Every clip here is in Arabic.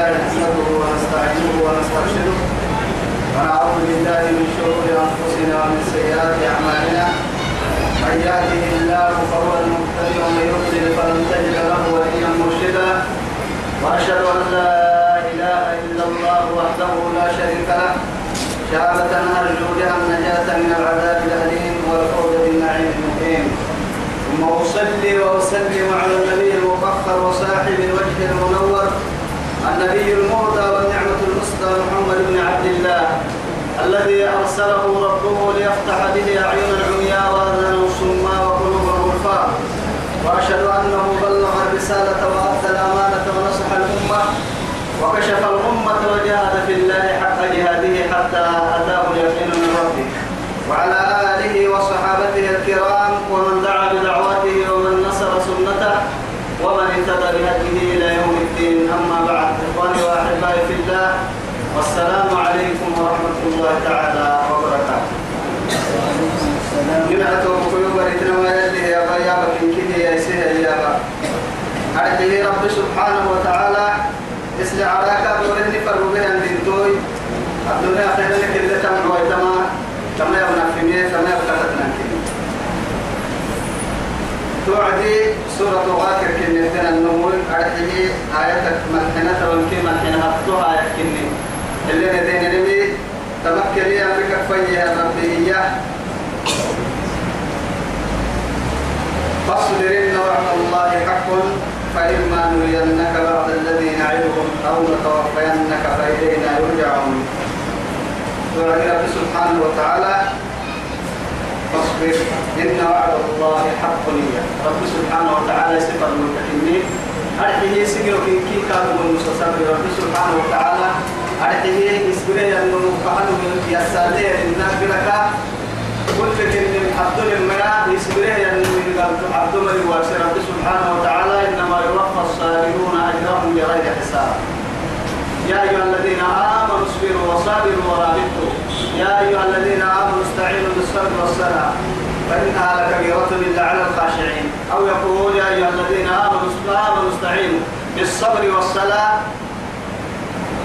لله نحمده ونستعينه ونسترشده. ونعوذ بالله من شرور أنفسنا ومن سيئات أعمالنا. من يهده الله فهو المهتدي ومن يضلل فلن تجد له وليا مرشدا. وأشهد أن لا إله إلا الله وحده لا شريك له. شهادة أرجو بها النجاة من العذاب الأليم والفوز بالنعيم المقيم. ثم أصلي وأسلم على النبي المفخر وصاحب الوجه المنور النبي المهدى والنعمة المسدى محمد بن عبد الله الذي أرسله ربه ليفتح به أعين العمياء وأذان الصماء وقلوب الغرفاء. وأشهد أنه بلغ الرسالة وأدى الأمانة ونصح الأمة وكشف الأمة وجاهد في الله حق جهاده حتى أتاه اليقين من ربه. وعلى آله وصحابته الكرام ومن دعا بدعوته ومن نصر سنته ومن اهتدى بهديه أما بعد إخواني وأحبائي في الله والسلام عليكم ورحمة الله تعالى وبركاته. يلي يا يا يا رب سبحانه وتعالى اسل عراك بورهن فربه عند الدوي الدنيا خير لك اللي تمر ويتما كما يبنى في كما يبقى توعدي سورة غافر كن يهدنا النمول أرحيه آياتك ملحنة وانكي ملحنة. هفتوها يحكني اللي ندين نبي تمكن لي أمريكا فيها ربي فاصبر إن وعد الله حق فإما نرينك بعض الذي نعدهم أو نتوفينك فإلينا يرجعون. وعد سبحانه وتعالى. فاصبر إن وعد الله حق لي رب سبحانه وتعالى سفر المتكلمين أرحيه سجل في كي كانوا من مستصبر رب سبحانه وتعالى أرحيه إسبري أنه من يسالي الناس بلك. كل كلمة عبد المنا يسبره أنه عبد الملك واسر رب سبحانه وتعالى إنما يوفى الصابرون أجرهم بغير حساب. يا أيها الذين آمنوا اصبروا وصابروا ورابطوا. يا أيها الذين آمنوا استعينوا بالصبر والصلاة فإنها لكبيرة إلا على الخاشعين. أو يقول يا أيها الذين آمنوا استعينوا بالصبر والصلاة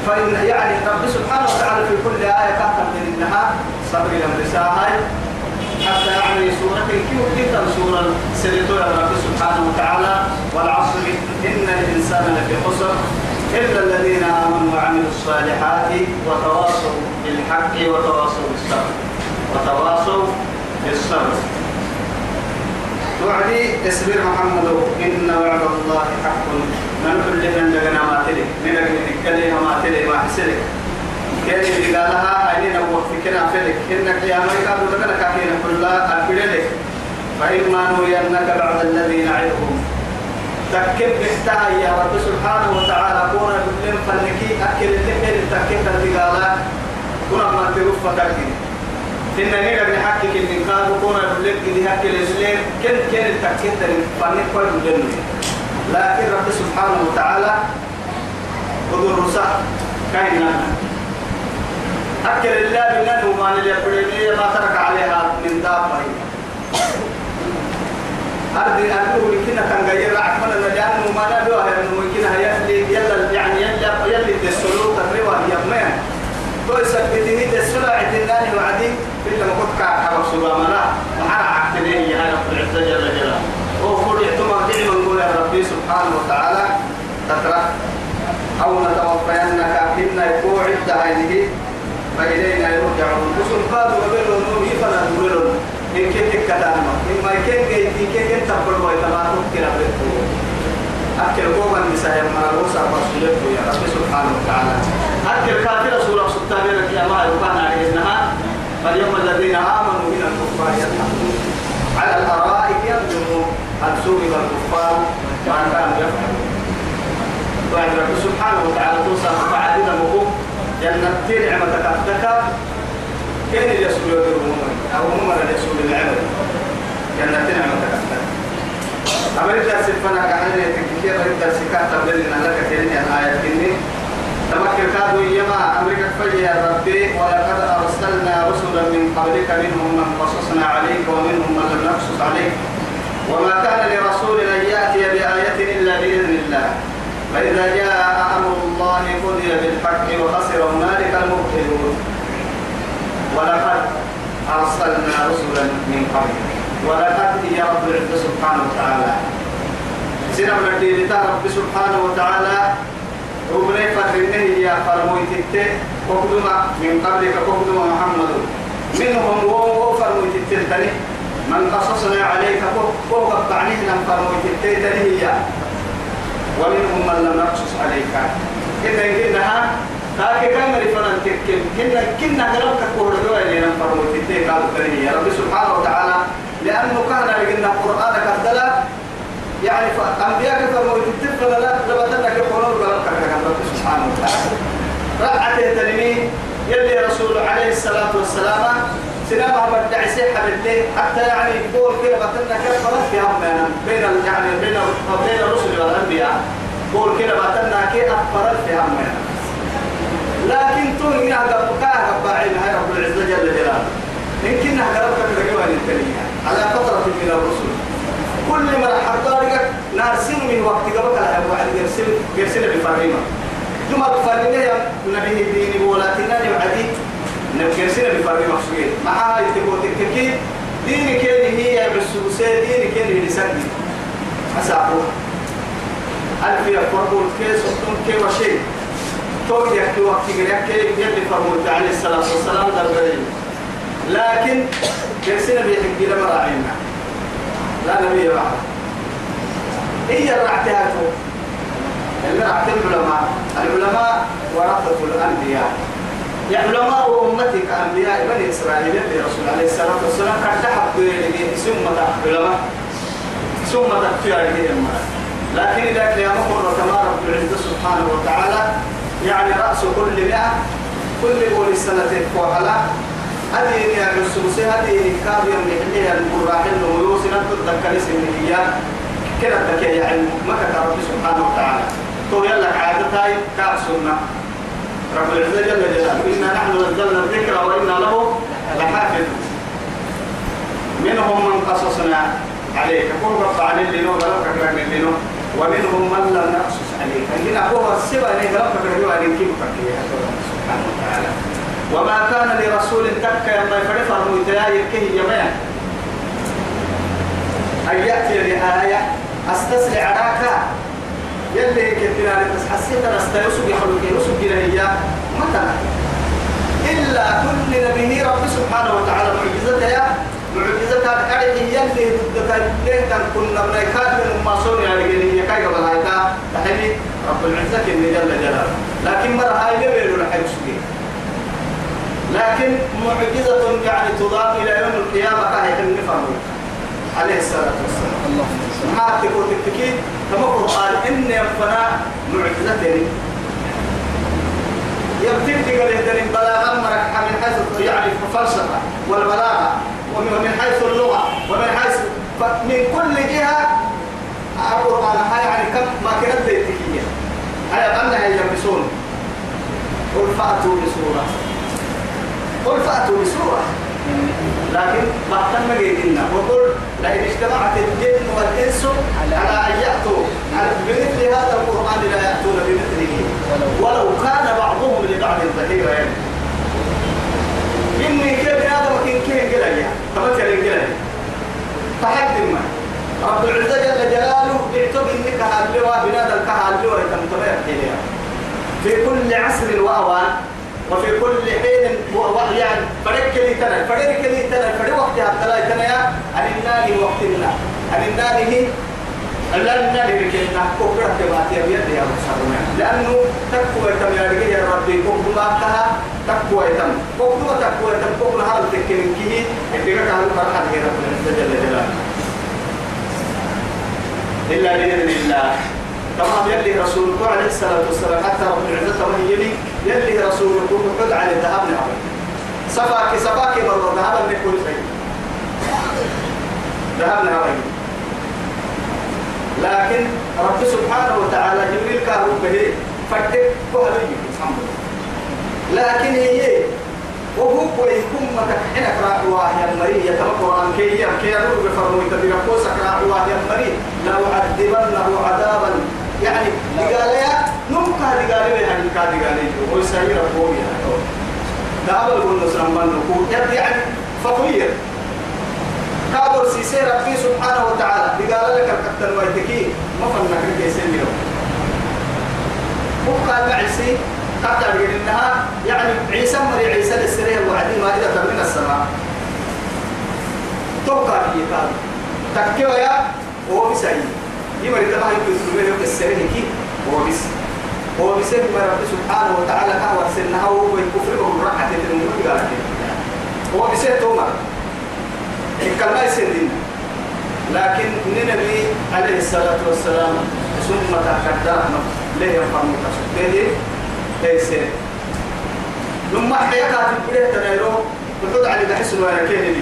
فإن يعني رب سبحانه وتعالى في كل آية تحت إنها صبر الأمر حتى يعني سورة كيف سورة سيرتو يا رب سبحانه وتعالى والعصر إن الإنسان لفي خسر. إلا الذين آمنوا وعملوا الصالحات وتواصوا بالحق وتواصوا بالصبر. وتواصوا بالصبر. توعدي اصبر محمد. إن وعد الله حق. من كل من دغنا ما تلي من دغنا ما تلي ما حسلك كان قالها أين نوقف فكنا فلك إنك يا ملك أبو لك كاكين كلها أكبرلك فإما نرينك بعد الذي نعدهم تكب بحتها يا رب سبحانه وتعالى. كونا بلين فلكي أكل اللحل تكب تلقالا كونا ما تروف فتاكين إن نيرا بن حكي كن قالوا كونا بلين كده هكي لزلين كن كن تكب فلك كوي بلين لكن رب سبحانه وتعالى قدر رسا لنا. أكل الله بلنه ما نلي ما ترك عليها من دابة. أرض أرضه لكنا كان غير رعفنا لأنه ما نبيه أنه يمكن يلي يلا يعني يلا يلي تسلو تقريبا يمين تو يثبته تسلو عدناني وعدي إلا ما كنت كعب سبحان الله محرع عقليه يا رب العزة جل جلاله. وقل يعتمر دعما نقول يا ربي سبحانه وتعالى. تترك أو نتوفينك إن يكون عدة هذه فإلينا يرجعون قبلوا نوم يفنا قبلوا إن كنت كتاما إن ما كان جيت إن كان تقبل ما يتماتوا كنا بلتو أكل قوما النساء يما روسا رسولته يا رب سبحانه وتعالى أكل كافر سورة سلطان لك يا ما يبان عليهنها فاليوم الذين آمنوا من الكفار يضحكون على الأرائك ينظرون هل سوق الكفار ما كانوا يفعلون وعند رب سبحانه وتعالى توصى متعددة مقوم جنة نعمتك أفتك كين اليسول يدرون أو هم اليسول العمل جنة نعمتك أفتك أمريكا سفنا كحنا يتكير أمريكا سكات تبلنا لك كين الآية كني. تمكن كادوا يما أمريكا فجي ربي ولقد أرسلنا رسلا من قبلك منهم من قصصنا عليك ومنهم من لم نقصص عليك. وما كان لرسول أن يأتي بآية إلا بإذن الله. فإذا جاء أمر الله قضي بالحق وخسر هنالك المبطلون. ولقد أرسلنا رسلا من قبل. ولقد يا رب العزة سبحانه وتعالى. سنة من رب سبحانه وتعالى. ربنا فترنه يا فرمويت وقدما من قبلك وقدما محمد. منهم هو فرمويت التنتني من قصصنا عليك فوق الطعنيه لم فرمويت التنتني يا. ومنهم من لم نقصص عليك. إذا كنها تاكي كان رفنا تكن كنا كنا قلبك كورا دوالي لم فرمويت التنتني قالوا يا رب سبحانه وتعالى لأنه كان لقنا القرآن كذلا يعني أنبياء كفروا يتفق لا لبتنا كفروا قلبك كذلا سبحانه وتعالى. رأته تنمي يلي رسول عليه الصلاة والسلام سنما بدع سيحة بالله حتى يعني يقول كده بتنا كيف فرق في أمنا بين يعني بين بين الرسل والأنبياء. قول كده بتنا كيف فرق في أمنا لكن تون هنا قبل هاي رب العزة جل جلاله. يمكن قربك تلقوا الكلمة. على فترة من الرسل. كل ما حضارك نارسين من وقت قبل كاه وعد يرسل يرسل بفريمة ثم بفريمة يا نبي ديني ولكننا يعدي نبكرسنا بفرق مقصود مع هاي تقول تككي ديني كان هي بالسوسة ديني كان هي لسني. أسعبه ألف يفرقوا كيس وطن كي وشيء؟ توقف يحكي وقت يحكي يلي فرموت عليه الصلاة والسلام دربين لكن كرسنا بيحكي لما راعينا لا نبي بعد هي رعتها اللي رعت العلماء. العلماء ورثة الأنبياء. يا علماء أمتك أنبياء بني إسرائيل لرسول عليه الصلاة والسلام قد تحب ثم علماء. ثم تكفي لكن إذا كان مر كما رب العزة سبحانه وتعالى يعني رأس كل مئة كل قول السنة وحلا هذه يا السوسي هذه كاب يوم يحليها القراح النميوس نبت تذكر اسم هي كده تكي يعني مكة رب سبحانه وتعالى. تو يلا عادتها كاب سنة. رب العزة جل جلاله إنا نحن نزلنا الذكر وإنا له لحافظ. منهم من قصصنا عليك. كل رب عن اللي نو غلبك من اللي نو ومنهم من لم نقصص عليك عندنا هو السبع غلبك من اللي كيف سبحانه وتعالى. وما كان لرسول تكا يما يفرف المتيا يكيه يمين أن يأتي بآية أستسرع عراكا يلي كتنا لتسحسيت نستيوسف يخلق يوسف إلى مثلا إلا كل نبي رب سبحانه وتعالى معجزته يا معجزته أرحي يلي ضدك ليه كان كنا من من ما صون يعني يا كاي قبل هايتا تحلي رب العزة إن جل جلاله لكن مرة هاي لبيل ولا حيوسف لكن معجزة يعني تضاف إلى يوم القيامة كهي النفر عليه الصلاة والسلام. الله ما تقول تكتكي؟ كما قال إن يفنا معجزة يبتدي قال يهدن بلاغا مرح من حيث يعني الفلسفة والبلاغة. ومن حيث اللغة ومن حيث من كل جهة القرآن هاي يعني كم ما كانت بيتكية هاي أنها يلبسون. قل فأتوا بسورة. قل فأتوا بسورة. لكن بعتم جيدنا وقل لئن اجتمعت الجن والإنس على أن يأتوا. بمثل هذا القرآن لا يأتون بمثله. ولو كان بعضهم لبعض ظهيرا يعني إني كيف هذا مكين كين قليا تمثل قليا فحد ما. رب العزة جل جلاله اعتب إنك هاللواء بنادى الكهاللواء تمتبع في كل عصر وأوان وفي كل حين يعني فرق لي تنا فرق لي تنا فرق وقت حتى لا تنا عن النار وقت الله. عن النار هي لا النار بكينا كبر كبات يا بيد يا مسلم لأنه تقوى تم يا رجال يا ربي كبر ما كها تقوى تم كبر تقوى تم كبر هذا تكين كيه إذا كان فرحة غير رب جل جلاله. إلا بإذن الله. طبعا يلي رسولك عليه الصلاة والسلام حتى رب العزة وهي يلي يلي رسولك وقد على ذهب نعم سفاك سفاك مرة ذهب نكون شيء؟ ذهب نعم لكن رب سبحانه وتعالى جبريل كان به فتك كهلي لكن هي وهو يكون متكحنك راعوا يا مري يتمكر عن كي كي يروح بفرمو يتبقى قوسك راعوا يا مري لو عذبنه عذابا. يعني قال يا نم كاد قال لي هذه كاد قال لي هو سير أبوي ده أول قلنا سلام من يعني فقير. كابر سيسي ربي سبحانه وتعالى. بقال لك الكتن ويتكي. ما فنك كيسين له وقال معسي حتى إنها يعني عيسى مري عيسى للسرير وعدي ما إذا من السماء. توقع هي قال. تكيو يا هو بسعي يمري تبع يكون سلمي يوم السرير كي هو بس هو بس ما رب سبحانه وتعالى. كهو سنها هو الكفر وراحة المؤمن هو بس تومر. الكلمة يسندين لكن النبي عليه الصلاة والسلام ثم تكدرنا ليه يفهم تسديد ليس لما حياك في البداية تنايرو بتقعد على بحس أنا كين لي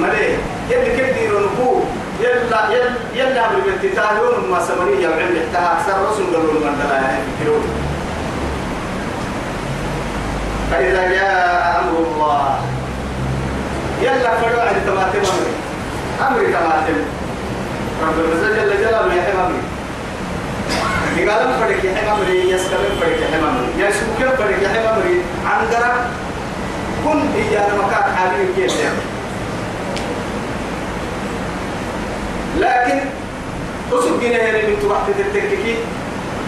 ماليه يلي كيف ديرو نبو يلا يلا يلا قبل بنت تاهيون ما سمري يا علم احتها أكثر رسول قالوا من دلا يعني كيلو فإذا جاء أمر الله يلا فروا عند تماتم أمري. أمري تماتم. رب العزة جل جلاله يحب أمري. قال فرق يحب أمري يسكن فرق يحب أمري. يسكن فرق يحب أمري. عندنا كن هي أنا مكان حالي كيف لكن أسوق جنيه اللي من توقت التككي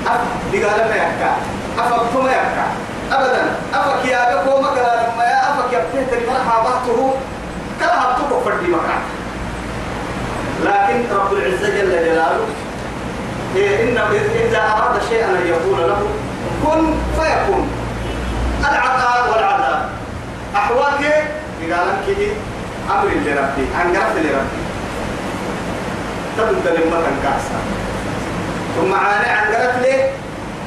أف دقالة ما يحكى. أفكتم ما يحكى. أبدا. أفك يا أبكو مكلا ما يا أفك يا بتهت المرحى بحته كلا هبتوك فردي مكان. لكن رب العزة جل جلاله إيه إن إذا أراد شيئا أن يقول له كن فيكون. العطاء والعذاب. أحواك قال كده أمر لربي أنقرت لربي. تبدأ لما تنكاسا ثم عاني أنقرت لي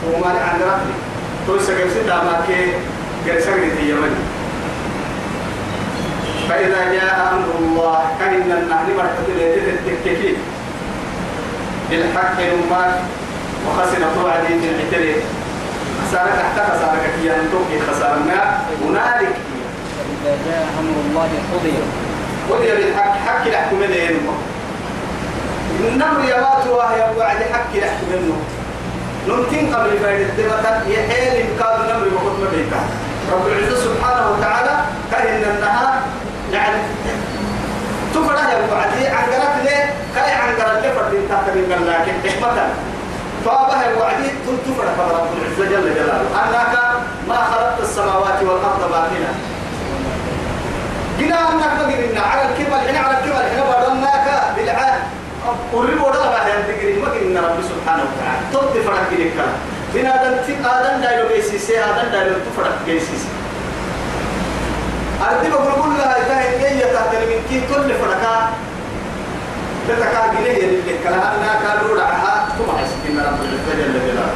ثم عاني أنقرت لي تو سكب سيدا ما كي جرسك في يمني. فإذا جاء أمر الله كأن النهر مرتبط ليدة التككي بالحق المات وخسر توعدي في العتري خسارة تحت خسارة أنتوكي خسارة ما؟ هنالك. إذا جاء أمر الله قضي قضي بالحق. حق لحكم لين النمر يمات وهي وعد حق لحكم منه. نمتين قبل فايدة الدمتة يحيل إمكان النمر وقت مبيتا رب العزة سبحانه وتعالى كأن النهار يعني تفرح يا وعدي عن قرات ليه؟ كاي عن قرات ليه فردين تحت من لكن إحمتا فأبه الوعدي تفرح كما رب العزة جل جلاله. أنك ما خلقت السماوات والأرض باطلا. قنا أنك بقرنا على الكبل هنا على الكبل هنا بدناك بالعاد قرب ولا ما قلنا رب سبحانه وتعالى. تبدي فرق لك بنا تك آدم دايلو جيسيسي آدم دايلو تفرق جيسيسي أردي بقول كل هاي كاين جاية تحت من كي كل فرقة تتكا جنيه اللي كلا أنا كانوا رعها ثم حسبنا رب العزة جل جلاله.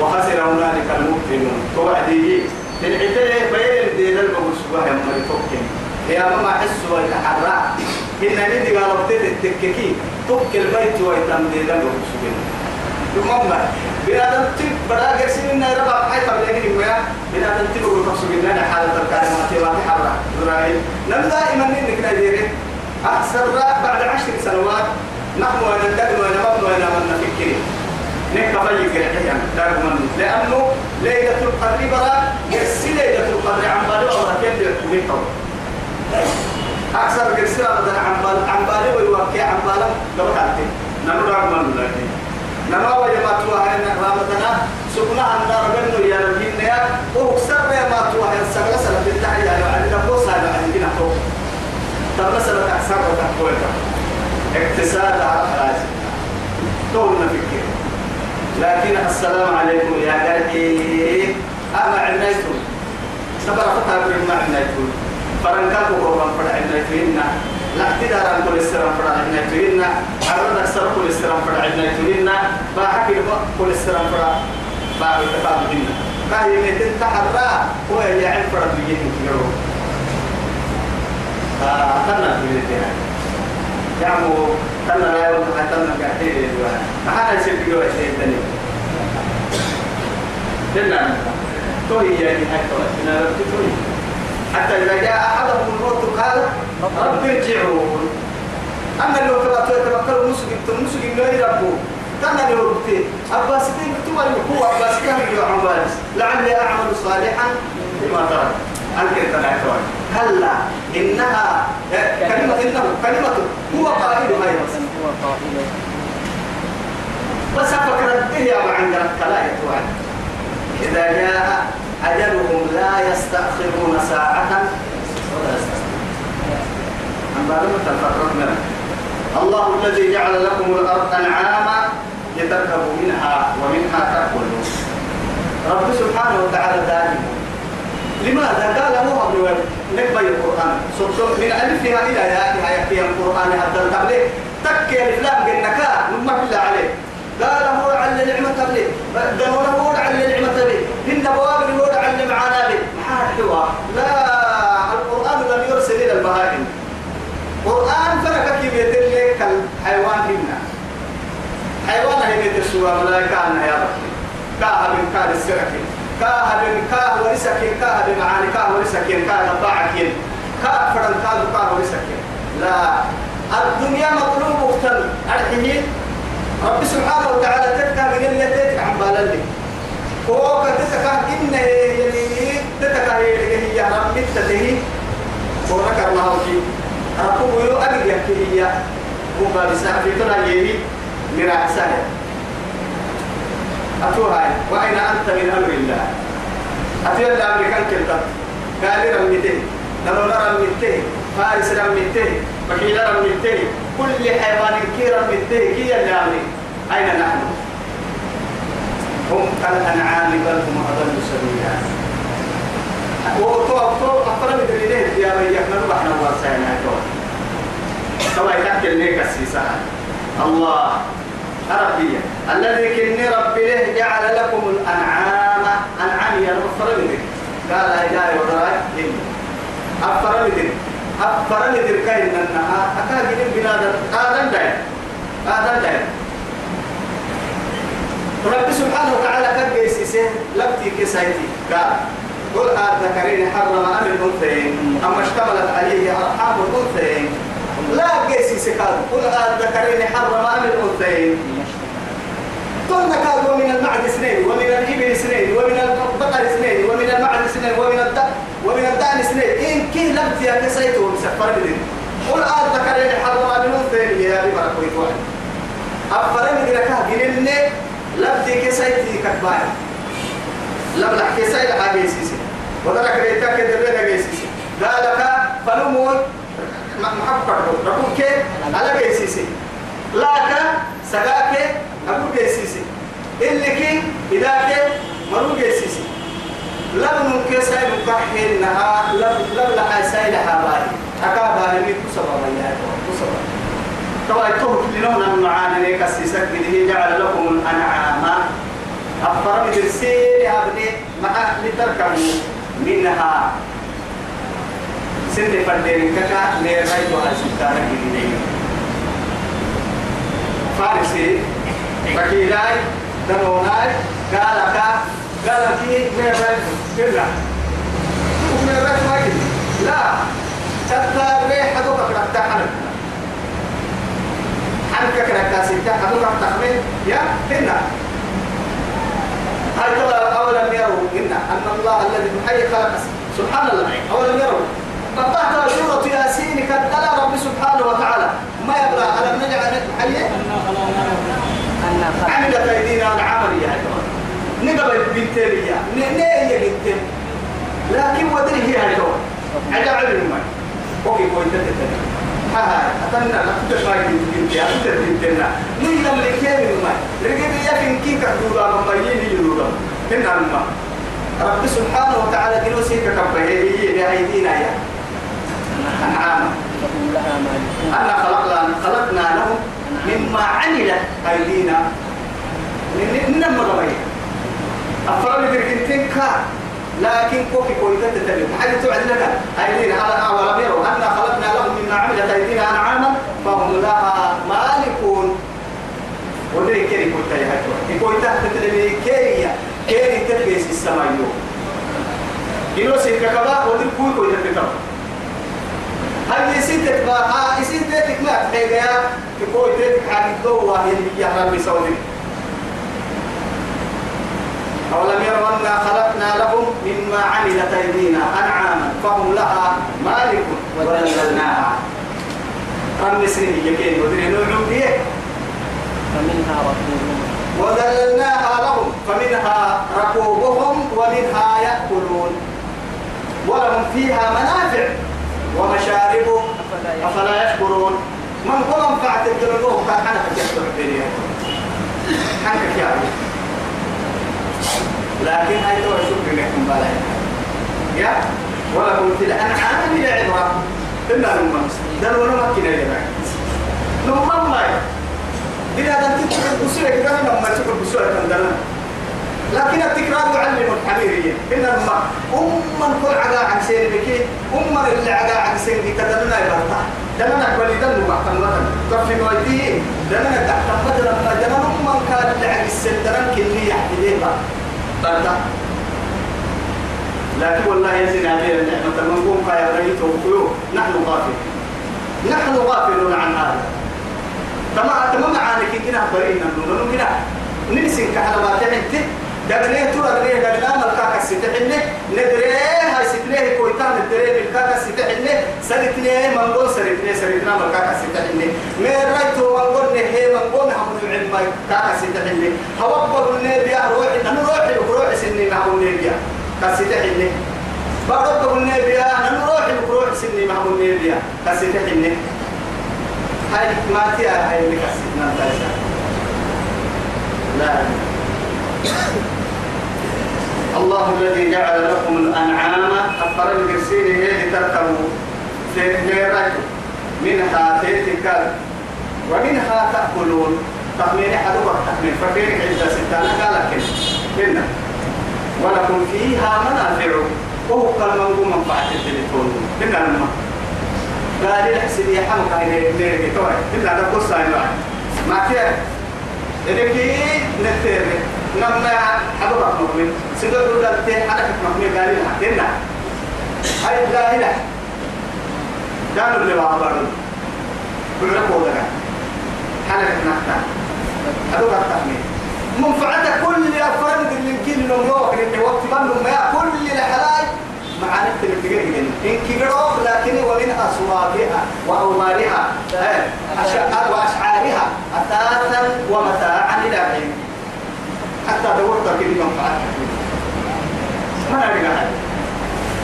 وخسر هنالك المبطلون توعدي العتاء بين دين المقول سبحانه يا مريتوكين يا ماما حسوا يتحرى إن ندي قالوا بتت التككي. توك البيت ويتم دين المقول سبحانه المهم بنادم تب بدا قرسين إن ربع حي قبل أن يقول بنادم تب يقول قصو بالله حالة الكلمات ما تحرى إبراهيم نم دائما إنك ناديره أكثر بعد عشر سنوات نحن ونندم ونمض ونمض نفكرين نك فيك الحيان دائما لأنه ليلة القدر برا يرسل ليلة القدر عن بالي الله كيف يكون أكثر أبدا عن بال عن بالي ويوكي عن بالا لو كانت نمر من لكن نما وجه ما توا هاي رامتنا سكنا عند ربنا يا. ربنا يا وكسر ما توا هاي سبلا سبلا بالتحية على عندنا بوسا على عندنا تو تبلا سبلا أكثر وتقوى اقتصاد على خلاص دولنا فكر لكن السلام عليكم يا قلبي. أما عنيتم سبرا فتها بما عنيتم فرنكاكو قربان فرع عنيتم لا اعتدار عن كل السلام فرع عنيتم عرض أكثر كل السلام فرع عنيتم باحكي كل السلام فرع باحكي تفاهم بنا كاهي ميتين تحرى هو يعين فرع بيجيهم كيرو فأخذنا في الاتحاد يعمو تنا لا يوم تنا كثير ما حدا يصير في جوا شيء ثاني لنا توي يعني حتى أنا توي حتى إذا جاء أحدهم الموت قال رب ارجعون. أما لو تبقى تبقى المسجد المسجد لا يربو تنا لورتي أباسكين تما هو أباسكين يجوا عمالس لعلي أعمل صالحا فيما ترك. أنك تنعتوا كلا إنها كلمة إنه كلمة هو قائلها أيضا. هو قائل. بس فكرت به يا عند الكلا يتوعد إذا جاء أجلهم لا يستأخرون ساعة ولا يستأخرون. الله الذي جعل لكم الأرض أنعاما لتركبوا منها ومنها تأكلون رب سبحانه وتعالى دائما. لماذا؟ قال هو ابن نكبة القرآن. سبحانه من ألفها إلى يائها يكفي القرآن حتى التبليغ تكي الإفلام قلنكا نما بالله عليه. قال هو على نعمة تبليغ قالوا هو على نعمة تبليغ هن بوابل هو على معانا محاحوا لا القرآن لم يرسل إلى البهائم. قرآن فرق كيف يدل كالحيوان هنا. حيوان هي بيت السوا ملائكة أنا يا رب كاها من كاد السركين كاها من كاه ورسكين كاها بمعاني كاه ورسكين كاه باعكين كاه فرن كاه كاه ورسكين. لا. الدنيا مطلوب مقتل الحين رب سبحانه وتعالى تتكا من اللي تتكا عن بالالي هو كتتكا إن يلي تتكا هي رب تتهي ونكر الله فيه ربو يو أبي يحكي هي. هم بسنا في تنا يهي. مرا سهل أتوها وأين أنت من أمر الله؟ أتوها الأمريكان كنت. قال رميته نمو رميته فارس رميته مكيلة رميته كل حيوان كي رميته كي أمري أين نحن؟ هم كالأنعام بل هم أضل سبيلا. وطو طو أفرم دليله يا يحنا نحن واسعنا تو سوى يتأكل ليك السيسا الله ربي الذي كني ربي له جعل لكم الأنعام. أنعام يا أفرم دليل قال إلهي ودراي إن أفرم دليل أفرم دليل كاين أنها أكاد من بلاد آدم دايم. آدم دايم. رب سبحانه وتعالى كان جيسيسه لبتي كسايتي قال قل الذكرين حرم أم الأنثيين. أما اشتملت عليه أرحام الأنثيين. لا قيسي سكاد قل الذكرين حرم أم الأنثيين. قلنا كادوا من المعد اثنين ومن الإبل اثنين ومن البقر اثنين ومن المعد اثنين ومن الدم ومن الدأن اثنين. إن كي لم فيها كسيتو مسفر بدين قل الذكرين حرم أم الأنثيين. يا أبي بركويت واحد. أفرم دركاه جنين لبدي كسيتي كتبايا لبلح كسيت حاجة سيسي ودرك ريتك درنا جيسيسي قالك فلمون محبك ربك على جيسيسي لاك سجاك أبو جيسيسي اللي كي إذا كي مرو جيسيسي لم نمكن سايد مكحين نها لم لم لها سايد حباي أكابا هني كسبا بيا كسبا طبعا توه لنونا المعاني ليك السيسك به جعل لكم الأنعام. أفرم درسين أبني مع لتركبوا منها سن فردين كاكا نيراي وها سلطانة جديدين فارسي فكيلاي دنوناي قالك قالك نيراي كلا نيراي ما لا. تتا ريح هذوك كرتا حنك حنك كرتا ستة هذوك تخمين. يا هنا. هل ترى يروا إن أن الله الذي حي خلق سبحان الله. أولم يروا. قطعت سورة ياسين كدلا رب سبحانه وتعالى. ما يبلغ ألم نجعل حي؟ عملت أيدينا العمل يا نقبل بنتين يا. نيه بنتين. لكن ودري هي هاي عجب علم ما أوكي كويس. تتتنا ها ها أتمنى لا تشاي بنتين يا بنتين من لم يكن ما رجع يا كين كدورا ما يجي يدورا هنا ما رب سبحانه وتعالى جلوسي ككبه هي بأيدينا يا مالكون أنا خلقنا خلقنا لهم مما عملت أيدينا ننم غبي أفراد بركنتين كا لكن كوكي كوي تتبع حاجة توعد لنا أيدينا على أولم يروا أنا خلقنا لهم مما عملت أيدينا أنعاما فهم لها مالكون. ودري كيري كوي تاي هاي كوي تحت تتبع كيري كيري تتبع السماء يوم إنه سيكاكبا ودري كوي كوي تتبع هل يسيتك ها يسيتك ما تحيجا تقول تيتك حاجة دوا هي اللي يا ربي سودي أولم يروا أنا خلقنا لهم مما عملت أيدينا أنعاما فهم لها مالك وذللناها رمي سنين يكين ودري نوعهم ديه فمنها ركوبهم. وذللناها لهم فمنها ركوبهم ومنها يأكلون. ولهم فيها منافع ومشارب أفلا يشكرون. من قل منفعة الدنيا؟ كان حنك يشكر الدنيا حنك يا لكن هاي تو شكر لكم بلا يا؟ ولكم في الأنعام لعبرة إلا نمم دلوا نمكن يا جماعة نمم ما بلا أن تكتب بسوء كده لما تكتب بسوء كندنا لكن التكرار يعلم الحميرية إن لما أم كل عقا عن سير بكي أم اللي عقا عن سير بكي تدلنا يبرتا دلنا قبل دلنا بعد المدن ترفي نويته دلنا تحت لما دلنا أم كان اللي عن السير. دلنا كلي يحكي برتا لكن والله يزن عليه النعمة المنقوم قايا ريت وقيوه نحن غافلون. نحن غافلون عن هذا. تمام تمام عانك كنا برينا نقول كنا. ننسى كحلبات انت دغنيه ترى دغنيه دغنا ملكا كسيتحنه ندريه هاي ستليه كويتان ندريه ملكا كسيتحنه سرتنيه منقول سرتنيه سرتنا ملكا كسيتحنه مين رايتو منقول نه منقول هم العلم كا كسيتحنه هوبر النبي روح أنا روح روح سني مع النبي كسيتحنه بعرف النبي أنا روح روح سني مع النبي كسيتحنه هاي ما تيا هاي اللي كسيتنا لا الله الذي جعل لكم الأنعام أفر القرسين هي تركبوا تيرك منها تيتكال ومنها تأكلون. تخمين حدوك تخمين فكيرك عند ستانا قالك إن ولكم فيها منافع. وهو كالمنقوم منفعة التليفون. إن لما قال لي حسن يا حمك هاي نيرك توي إن هذا قصة ما كيف؟ إنك نتير نما حبوك مؤمن سيدو دولت حركة مؤمن قال لنا كنا هاي إله قالوا اللي وعبروا كل ركوع ده حركة نحتا حبوك التحميل منفعة كل أفراد اللي يمكن نموك اللي وقت بنو ما كل الحلاج معاني تلتقين إن كبروا لكن ومن أصوابها وأومارها أشعار وأشعارها أثاثا ومتاعا إلى حين. حتى دورت كلمة منفعتها ما نرجع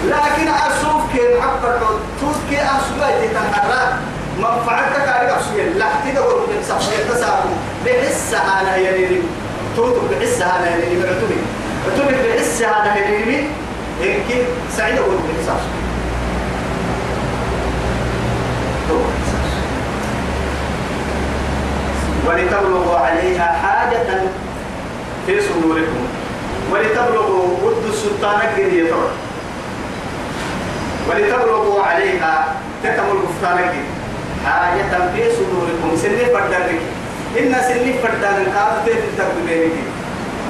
لكن أشوف كيف حقك توت كي أشوف تتحرك منفعتك على أشوف لا تدور من سفر تساهم بحسها أنا يلي توت بحسها أنا يلي بعتمي بعتمي بحسها أنا يلي يمكن سعيد أقول بحساس ولتبلغوا عليها حاجة في صدوركم. ولتبلغوا ود السلطان الجديد. ولتبلغوا عليها تكمل الكفتان حاجة في صدوركم. سنة فردانك إن سنة فردانك كانت تكتبينك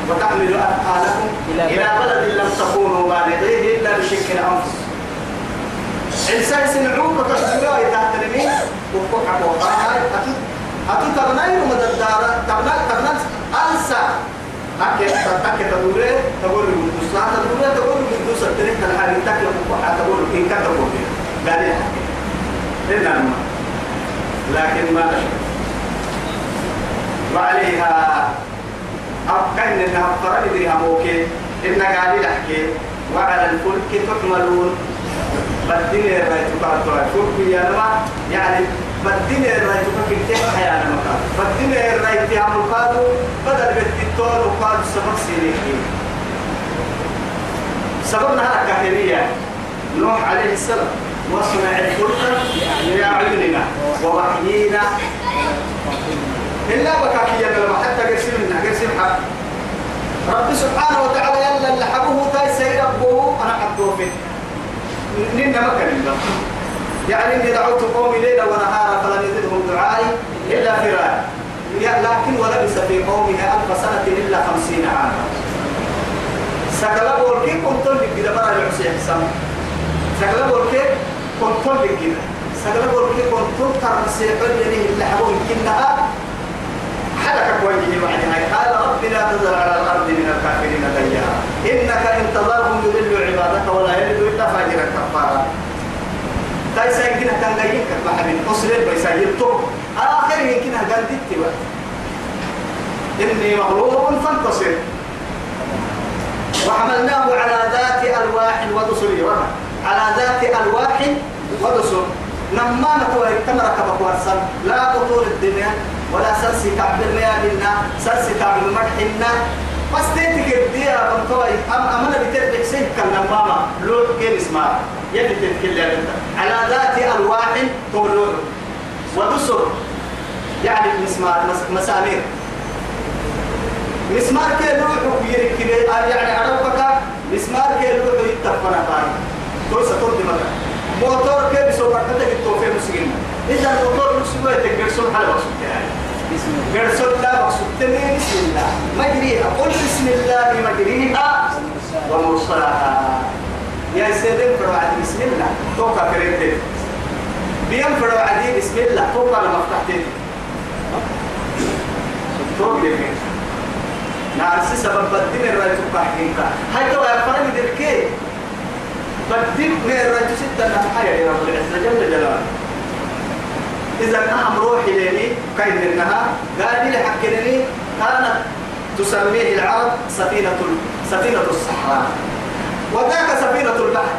وتحمل أثقالكم إلى بلد. لم تكونوا بالغيه إلا بشق الأنفس. إنسان سنعوك وتشبيه إذا تنمي وفقع وقاها أتو تبني ومدى الدارة تبنى تبنى أنسى. أكيد تتكي تقول لي قدوس لا تقول لي قدوس التنين تلحالي تكلم وقع تقول إن كان تقول قال إلا ما. لكن ما نشكر وعليها أبقى إنها فرد بها موكي. إن قال لحكي وعلى الفلك تحملون بدين الرأي تقعد الفلك يا نما يعني بدين الرأي تقعد كيف حيانا مكان. بدين الرأي تيام القادو بدل بالتطول وقادو سبب سيريكي سببنا هذا كهرية نوح عليه السلام. وصنع الفلك بأعيننا ووحيينا. إلا بكاكية لما حتى قرسم منها قرسم حق رب سبحانه وتعالى يلا اللي حبوه تاي سيد أبوه أنا حبوه فيه. نينا مكان الله يعني إني دعوت قومي ليلا ونهارا فلم يزدهم دعائي إلا فرارا. لكن ولبس في قومه ألف سنة إلا خمسين عاما. سكلا بولكي كنت لك كده برا العسي حسام. سكلا بولكي كنت لك كده سكلا بولكي كنت ترسي حلي اللي حبوه يمكنها حلك كويه بعد هاي قال رب لا تذر على الأرض من الكافرين ديارا إن تذرهم يضلوا عبادك ولا يلدوا إلا فاجرا كفارا. تايسا يمكن كان جايين كبحر أسرة بيسايلتو آخر يمكن هجان ديتي إني مغلوب فانتصر. وحملناه على ذات ألواح ودسر. على ذات ألواح ودسر. نما نتوى التمر كبك ورسل لا قطور الدنيا ولا سلسي كعب الميادنا سلسي كعب المدحنا بس تيتك الديا بنتوى أم أمنا بتربك سيك كان نماما لوح كين اسمها يلي تتكلم على ذات ألواح تولون ودسر يعني مسمار مسامير مسمار كي روح يركب يعني عرفك مسمار كي روح يتفنا باي تو ستور دي مكان موتور كي بسوق كتك التوفي مسجين إذا الموتور مسجين تكرسون حلوة سبتها قرسون لا مقصود تنين بسم الله. مجريها قل بسم الله مجريها ومرسلها. يا سيدنا فرعدي بسم الله. توقع كريتين بيان فرعدي بسم الله. توقع لما فتحتين توقع نعرف سبب بدين الرأي توقع حقيقة. هاي تو يا فرق دركي بدين من الرأي ستة نحايا يا رب. العزة جل جلاله. إذا أهم روحي لي كاين إنها؟ قال لي حكيني كانت تسميه العرب سفينة سفينة الصحراء. وذاك سفينة البحر.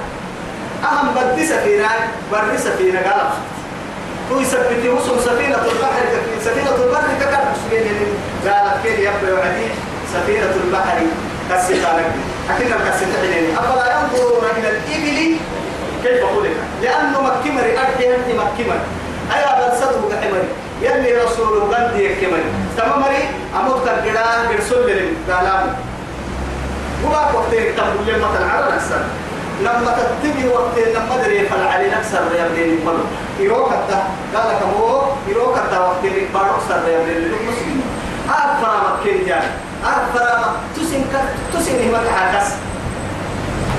أهم بدي سفينة بر سفينة قال هو يثبت وسم سفينة البحر سفينة البحر ككر مسلمين. قالت كيف يبقى وعدي؟ سفينة البحر كسيتانك أكيد الكسيتانين أفلا ينظرون إلى الإبل كيف خلق لأنه مكمر أنت مكمر أيا بلسته كحمر يلي رسول غندي كمر تمامري أموت كرجلا برسول لهم قالام وما وقتين تقول لما تنعرى نكسر لما تتبي وقتين لما دري فالعلي نكسر ابن الملو يروك التا قال لك هو يروك التا وقتين بارو سر يا ابن المسلم أفرا مكين جان أفرا تسين تسين هي متحدث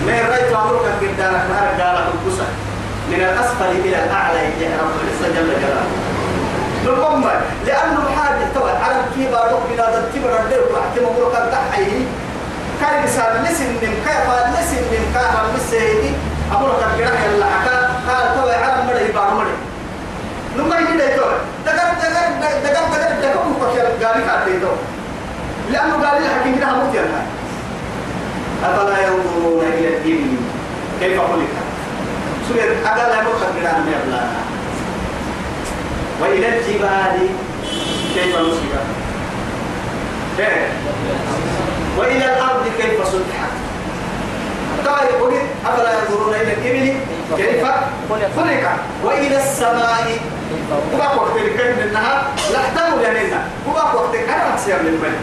من رأيت أمرك قدامك نهار قال القصة من الأسفل إلى الأعلى يا رب العزة جل جلاله. نقوم لأنه حاجة توى على كيف أروح بلاد التبر الدير وحتى مبروك الدحي كان بسال لسن من كيف لسن من كيف لسه أمرك الجرح يلا حكا قال توى على مرة يبار مرة. لما يجي ده توى دقر دقر دقر دقر دقر مكوكي قال كاتي توى لأنه قال لي حكيم كده هموت يلا أفلا ينظرون إلى الإبل كيف خلقت سورة أقل يمرك الجرح يلا وإلى الجبال كيف نصبت وإلى الأرض كيف سطحت؟ طيب قلت أفلا ينظرون إلى الإبل كيف خلقت؟ وإلى السماء وبقى وقت الكلم إنها لحتموا لأننا وبقى وقت أنا أكسير للبني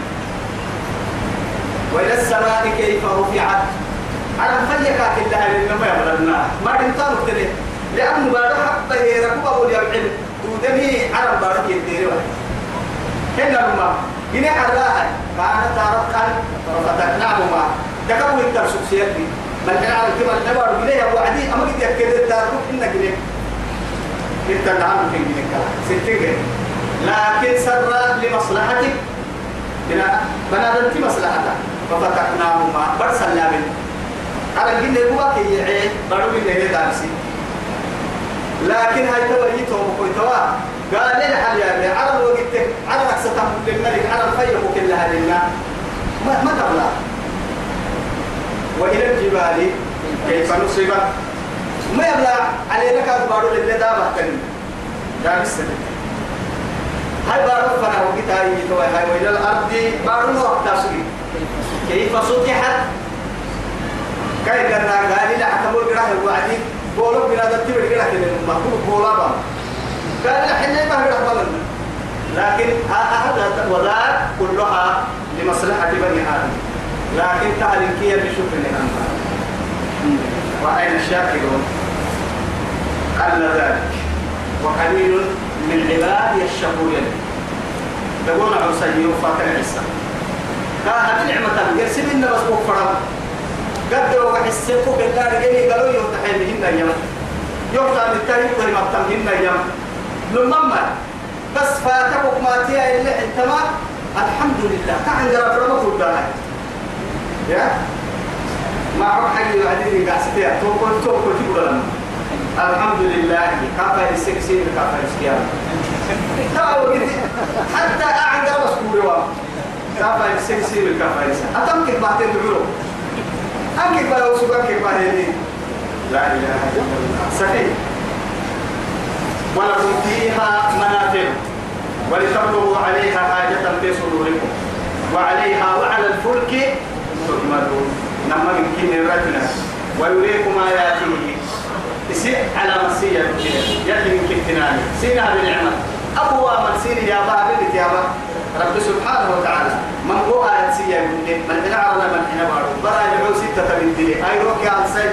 وإلى السماء كيف رفعت؟ على مفيكات الله لأنما يبلغنا ما دمتان اختلف لأنه بعد حبه يركب أبو اليمعل تودمي عرب بارك يدير هنا لما هنا عراها كانت رقا ففتحناهما تكون انت شخصيتي. بل كان على كما نبار بليه وعدي أما قد يكد الدارك انك ليه انت نعم في جنك ستين لكن سر لمصلحتك. بنا بنادمت مصلحتك. ففتحناهما. برسلنا من على الجنة هو كي يعين بارو من هنا دارسي لكن هاي تويتهم وكويتوا قال لي حل يا ابني على الوقت على أكسة للملك على الفيق كلها لله ما ما تبلا وإلى الجبال كيف نصبت ما يبلع علينا كاد بارو دابا كن دام السنة هاي بارو فنا وقت هاي توي هاي وإلى الأرض بارو وقت تسوي كيف سطحت كيف كنا قال لي حتمول قراه الوعدي بولو بنا دتي بدي قراه كده. ما هو بولا بام. قال الحين ما هو رحمنا لكن هذا وذاك كلها لمصلحة بني آدم. لكن تعلم كيف بشكر الأنفال وأين الشاكرون قال ذلك. وقليل من عبادي الشكور تقول عسى يوفى عيسى قال هذه نعمة يرسل لنا بس مفرم قد وحسيتك بالله رجلي قالوا يوتحي بهن يوم يوتحي بالتاريخ ولما بتمهن يوم لما بس فاتك ما تيا اللي أنت ما الحمد لله كان جرب ربك ولا يا؟ ما عم حاجة بعدين قاعد توكل توكل تقول لنا الحمد لله كافة السكسين كافة السكيان حتى أعد كوروا كافة السكسين كافة السكيان أتمكن بعدين دعوه بقى وسوق أنك بقى لا إله إلا الله. صحيح. ولكم فيها منافع. ولتبلغوا عليها حاجة في صدوركم. وعليها وعلى الفلك تحملون. نما من كين الرجل ويريكم آياته. يسيء على مسيا يلي من كتناني سينا بنعمة أبوا من سين يا بابا يا بابا. رب سبحانه وتعالى. من هو آيات سيا من من هنا عرنا من هنا بارو. برا يعو ستة من دلي أي روك يا أنسي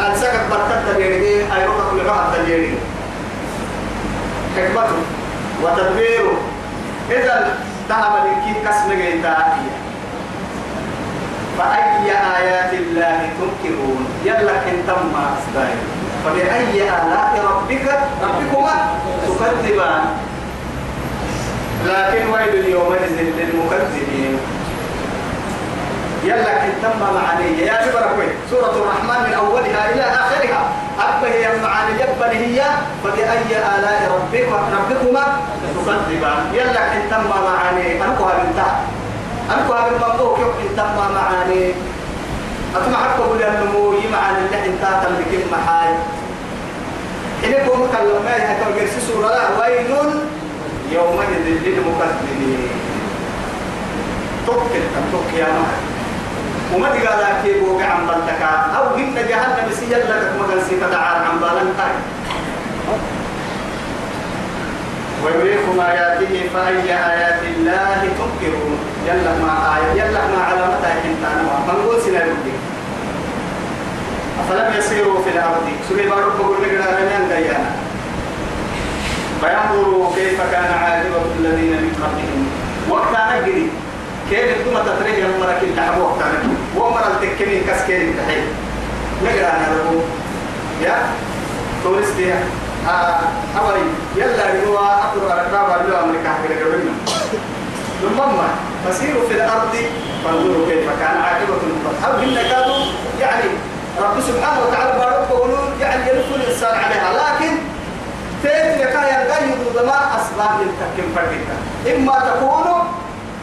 أنسك بركة تجيري أي روك كل واحد تجيري حكمته. وتدبيره. إذا ذهب لكي كسم جيتاهية فأي آيات الله تنكرون؟ يلا كنتم ما أصدائي فبأي آلاء ربك ربكما تكذبان؟ لكن ويل يومئذ للمكذبين. يلا كنتم معانية. يا جبرك سورة الرحمن من أولها إلى آخرها. أبه هي معاني جبل هي فبأي آلاء ربك ربكما تكذبان. يلا كنتم معاني أنكوها بنتها. أنكوها بالمنطوق كنتم معاني أتما حتى قول النمو يمعن اللي انت تملك محاي إنكم يحكوا جرسي سورة ويل يومئذ للمكذبين توكل توكل يا محمد وما تقال كي بوقع عن بلتك أو جنت جهنم سيجل لك مغل ستدعار عن بالنتاي ويريكم آياته فأي آيات الله تنكرون. يلا ما آية يلا ما علامة حنتان ما. نقول سنة أفلم يسيروا في الأرض؟ سوري بارك بقول لك رميان ديانا. فينظروا كيف كان عاقبة الذين من قبلهم؟ وقت نجري كيف تكون تتريه يا مرة كنت وقت نجري ومرة التكني كسكين تحيل. نقرأ أنا يا تورستي أولي. يلا هو أقرأ ركاب اللي أمريكا حكي لك ثم فسيروا في الأرض فانظروا كيف كان عاقبة أو إن كانوا يعني رب سبحانه وتعالى بارك وقولون يعني يلف الإنسان عليها. لكن تيت يكايا غير ضماء أسباب للتحكيم فردك إما تكون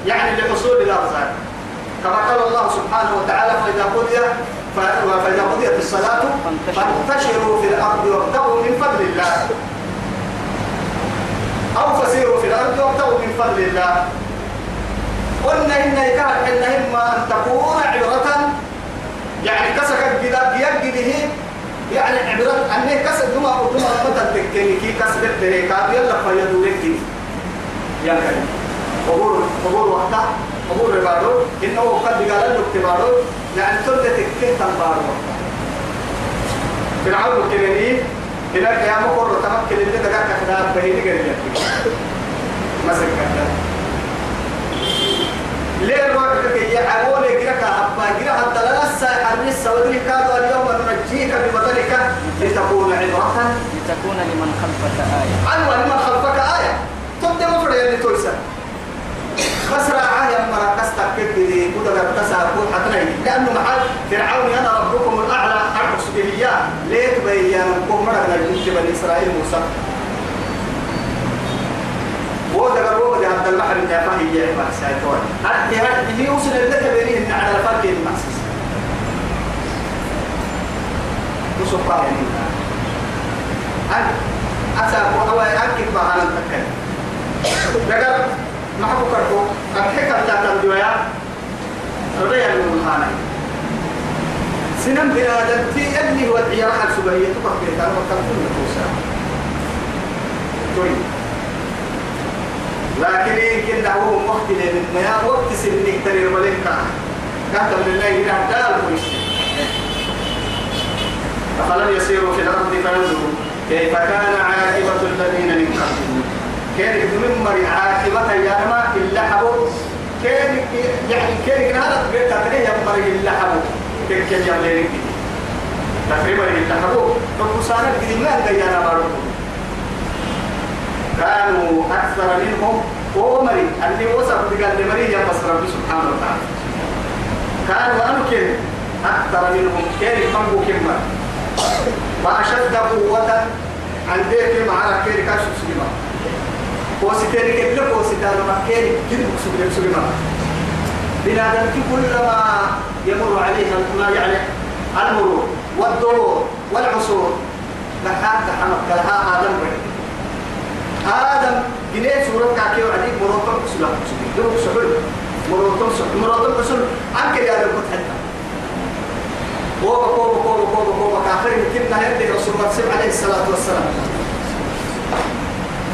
يعني لحصول الأرزاق. كما قال الله سبحانه وتعالى فإذا قضي فإذا قضيت الصلاة فانتشروا في الأرض وابتغوا من فضل الله. أو فسيروا في الأرض وابتغوا من فضل الله. قلنا إن إن إما أن تكون عبرة يعني كسك جدا جيجده يعني عبرة أنه كسك دما دما مثل تكني كي كسك تهيك يلا فيدو لك يا كريم. قبول قبول وقتا قبول ربارو إنه قد قال له اكتبارو يعني تلت تكين تنبارو. فرعون كنني إلى القيامة قرر تمكن اللي تقع كذا بهيني قريب مسك كذا ليه الوقت كي يعول يقرأك أبا يقرأ حتى لا نسى حرس ودري كادوا اليوم ننجيك ببطلك لتكون عبرة. لتكون لمن خلفك آية. عنوى لمن خلفك آية. تبدأ مفرد اللي بس راعاه يا مرا كستك كده كده تسا كون حتى لأنه محل فرعون أنا ربكم الأعلى أعرف سبيلية ليه تبين مرة من بني إسرائيل موسى وده قالوا بدي هذا البحر اللي فيه يا سايتون هذه هذه يوصل اللي تبينيه على الفرق المحسس الله أنا أسأل أو أكيد ما أنا أتكلم لقد ما هو كرهو الحكم لا تنجويا رضي المهانة سنم بنادتي اللي هو العيار حال سبهية تقف بيتان وكالفون نفوسها طيب لكن يمكن هو وقت لأن يا وقت سنك ترير ولك كاتب لله إلى دار فلم يسيروا في الأرض فينظروا كيف كان عاقبة الذين من قبلهم. كان من مري عاقبة يا ما إلا حبوا كان يعني كان هذا بيت تريه مري إلا حبوا كان كان يعمل تقريبا إلا حبوا فكسانا قديم لا جانا بارو كانوا أكثر منهم. هو مري اللي وصف بقال لمري يبص ربي سبحانه وتعالى. كان وأنا كن أكثر منهم. كان يفهموا كلمة وأشد قوة عن ذلك مع كيري كاشف سليما وستيري كله وستانو مكيري كله سليما سليما بنادم كلما يمر عليها ما يعني المرور والدور والعصور. لحد حمد لها آدم بني آدم جنيه سورة كاكي وعديك مروتم سلا دوك سحل مروتم سحل مروتم سحل عنك يا رب حتى. كوبا كوبا كوبا كوبا كوبا كاخر يمكن يدي رسول الله صلى عليه الصلاة والسلام.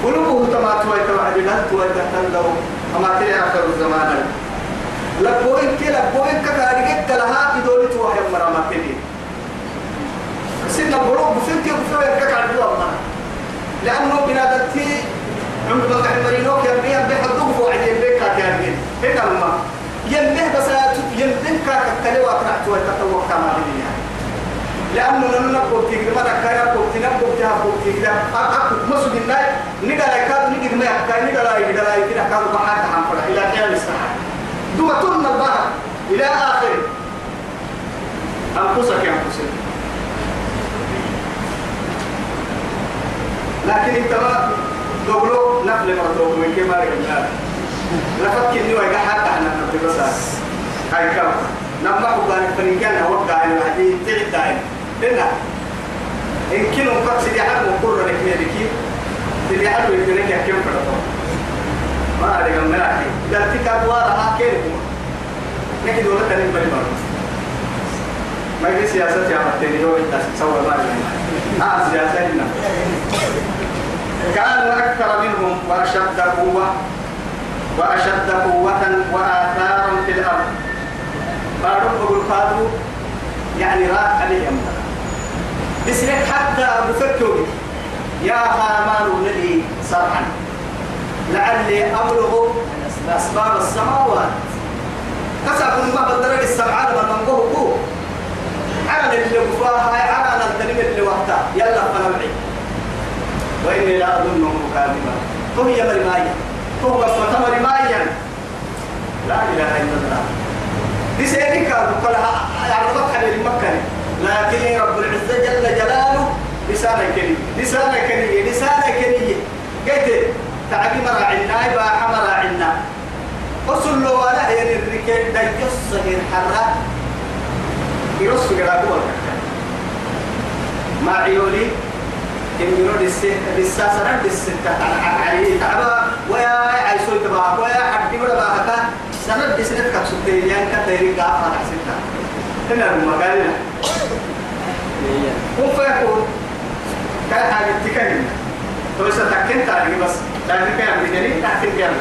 قلوبه تما توي توعد لا توي تندو. أما تري آخر الزمان. لبوين كي لبوين كتاريك لها إدولي توحي مرامات كبير سيدنا بروك بفنتي وبفوين كتاريك الله. لأنه بنادتي عمر ما قاعد مرينو كان بيها بيحضوه فوق عدين بيكا كان بيه هنا لما ينبه بس ينبه كاك التلوى أقرأت ويتطوق كما بني لأنه لن نقول تيجي ما نكايا نقول تنقول تها نقول تيجي أكو مسجد الناي نقدر يكاد نقدر ما يحكي نقدر نقدر يكاد كاد بحاجة عن فرح إلى قيام الساعة. ثم تن البحر إلى آخر أنفسك يا أنفسك. لكن انت دوغلو نفل مرتوب من كما رجعنا لفك اني ويقع حتى إحنا نبي بس هاي كم؟ نما قال فنجان هو قال الوحدي تعد داين لنا إن كانوا قد حد مقر لك حد يقول لك كم فرطو ما أدري كم ملاكي إذا تكاد وارها كيف نحن دولة تنين بني ما يجي سياسة يا متني هو يتسوى ما آه سياسة هنا كانوا أكثر منهم وأشد قوة وأشد قوة وآثارا في الأرض. فارق القادو يعني راح عليه أمر بسلك حتى بفكر يا هامان الذي صرحا لعلي أبلغ أسباب السماوات. كسب ما بدرك السبعة لما نقوه على اللي وفاها على التنمية اللي وقتها. يلا فنوعي. وإني لا أظنه كاذبا. فهي مرمايا فهو قصة مرمايا لا إله إلا الله. دي سيدي كانوا قال عرضت على المكة لكن رب العزة جل جلاله لسانة كنية لسانة كنية لسانة كنية قلت تعبي مراعنا يبقى مراعنا وصل له ولا هي الركاب دا يصهر حرة يرص قرابه ما عيولي كم يعني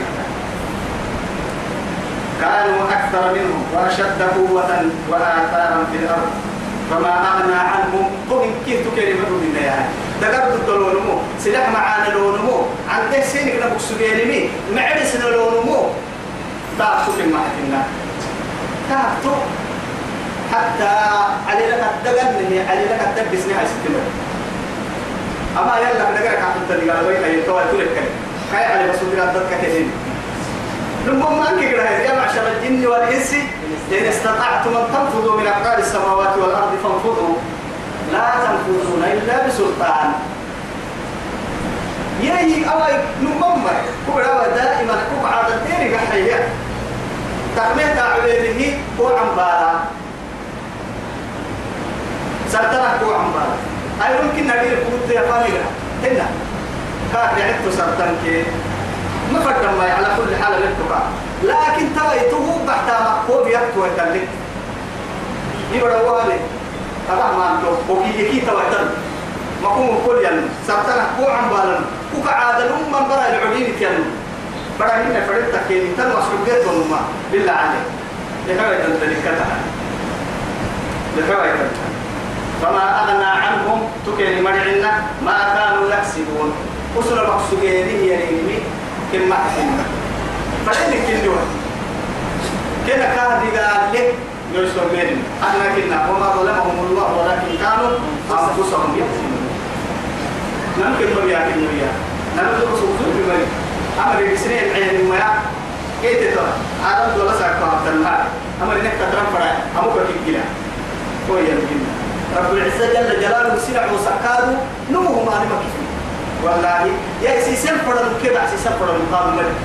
كانوا أكثر منهم وأشد قوة وآثارا في الأرض فما أغنى عنهم. قم كيف تكلمة من يعني دقرت الدلونمو. سلاح معانا لونمو. عن ده سينك نبوك سجينمي معرس لونمو. تعرفوا في المحكمة تعرفوا حتى علي لك الدقن علي لك الدبس نهاية ستمر. أما يلا دقرك عن الدقن قال وين أي توال كل كلمة كاي علي بس ودي ردك لما أنك يا معشر الجن والإنس إن استطعتم أن تنفذوا من أقطار السماوات والأرض فانفذوا لا تنفذون إلا بسلطان. يهي أوي نمم هو دائما كوب عادة ديري قحية. تقمية تعبيره هو عمبارا سرطنة هو عمبارا أي ممكن نقول كوب يا فاميلا هنا. كاك يعدت سرطان كي. ما فكر ما على كل حال للتقى لكن تويته بعد مقوم يكتو يتلك يبقى والي أبا ما أنتو وكي يكي تويتن مقوم كل ين سبتنا هو عم بالن. وكعادة من برا العليم كيان برا هنا فرد تكين تن مسؤولية ونما بالله عليك لحوي تنتلكتها لحوي تنتلكتها فما أغنى عنهم. تكين مرعنا. ما كانوا يكسبون. وصل مقصودين هي نيمي كما حكينا فلين كندوا كنا كان قال لك يوسف بن أحنا كنا وما ظلمهم الله ولكن كانوا أنفسهم يظلمون نمكن مريا كن مريا نمكن رسول بمري أمر بسنين عين كيف ترى؟ دولا ساكو عبد الله. أما إنك تترم فرع. أمو كتير هو يمكن رب العزة جل جلاله سلع وسكاده ما نمك والله. يا سيسم فرد كذا سيسم فرد مقام ملك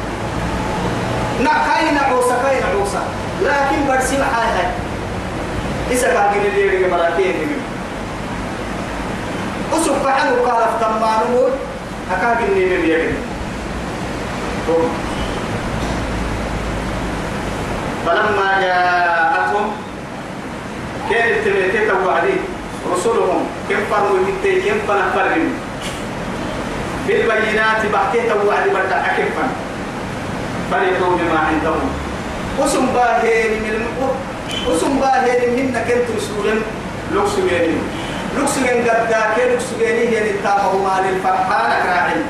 نكاين عوسى كاين عوسى لكن برسيم حاجة إذا كان جيل اللي يرجع ملاكين أسوق بحال وقال في تمانو أكاد جيل اللي يرجع فلما جاءتهم كانت تبيتك وعدي؟ رسلهم كم فرموا كم فنفرهم؟ بالبينات بحكيت وعد بدع كم فن. فرحوا بما عندهم. وسم باهين من وسم باهين من كنت رسولا لوكسوين لوكسوين قد ذاك لوكسوين هي التامه مال الفرحان كراعين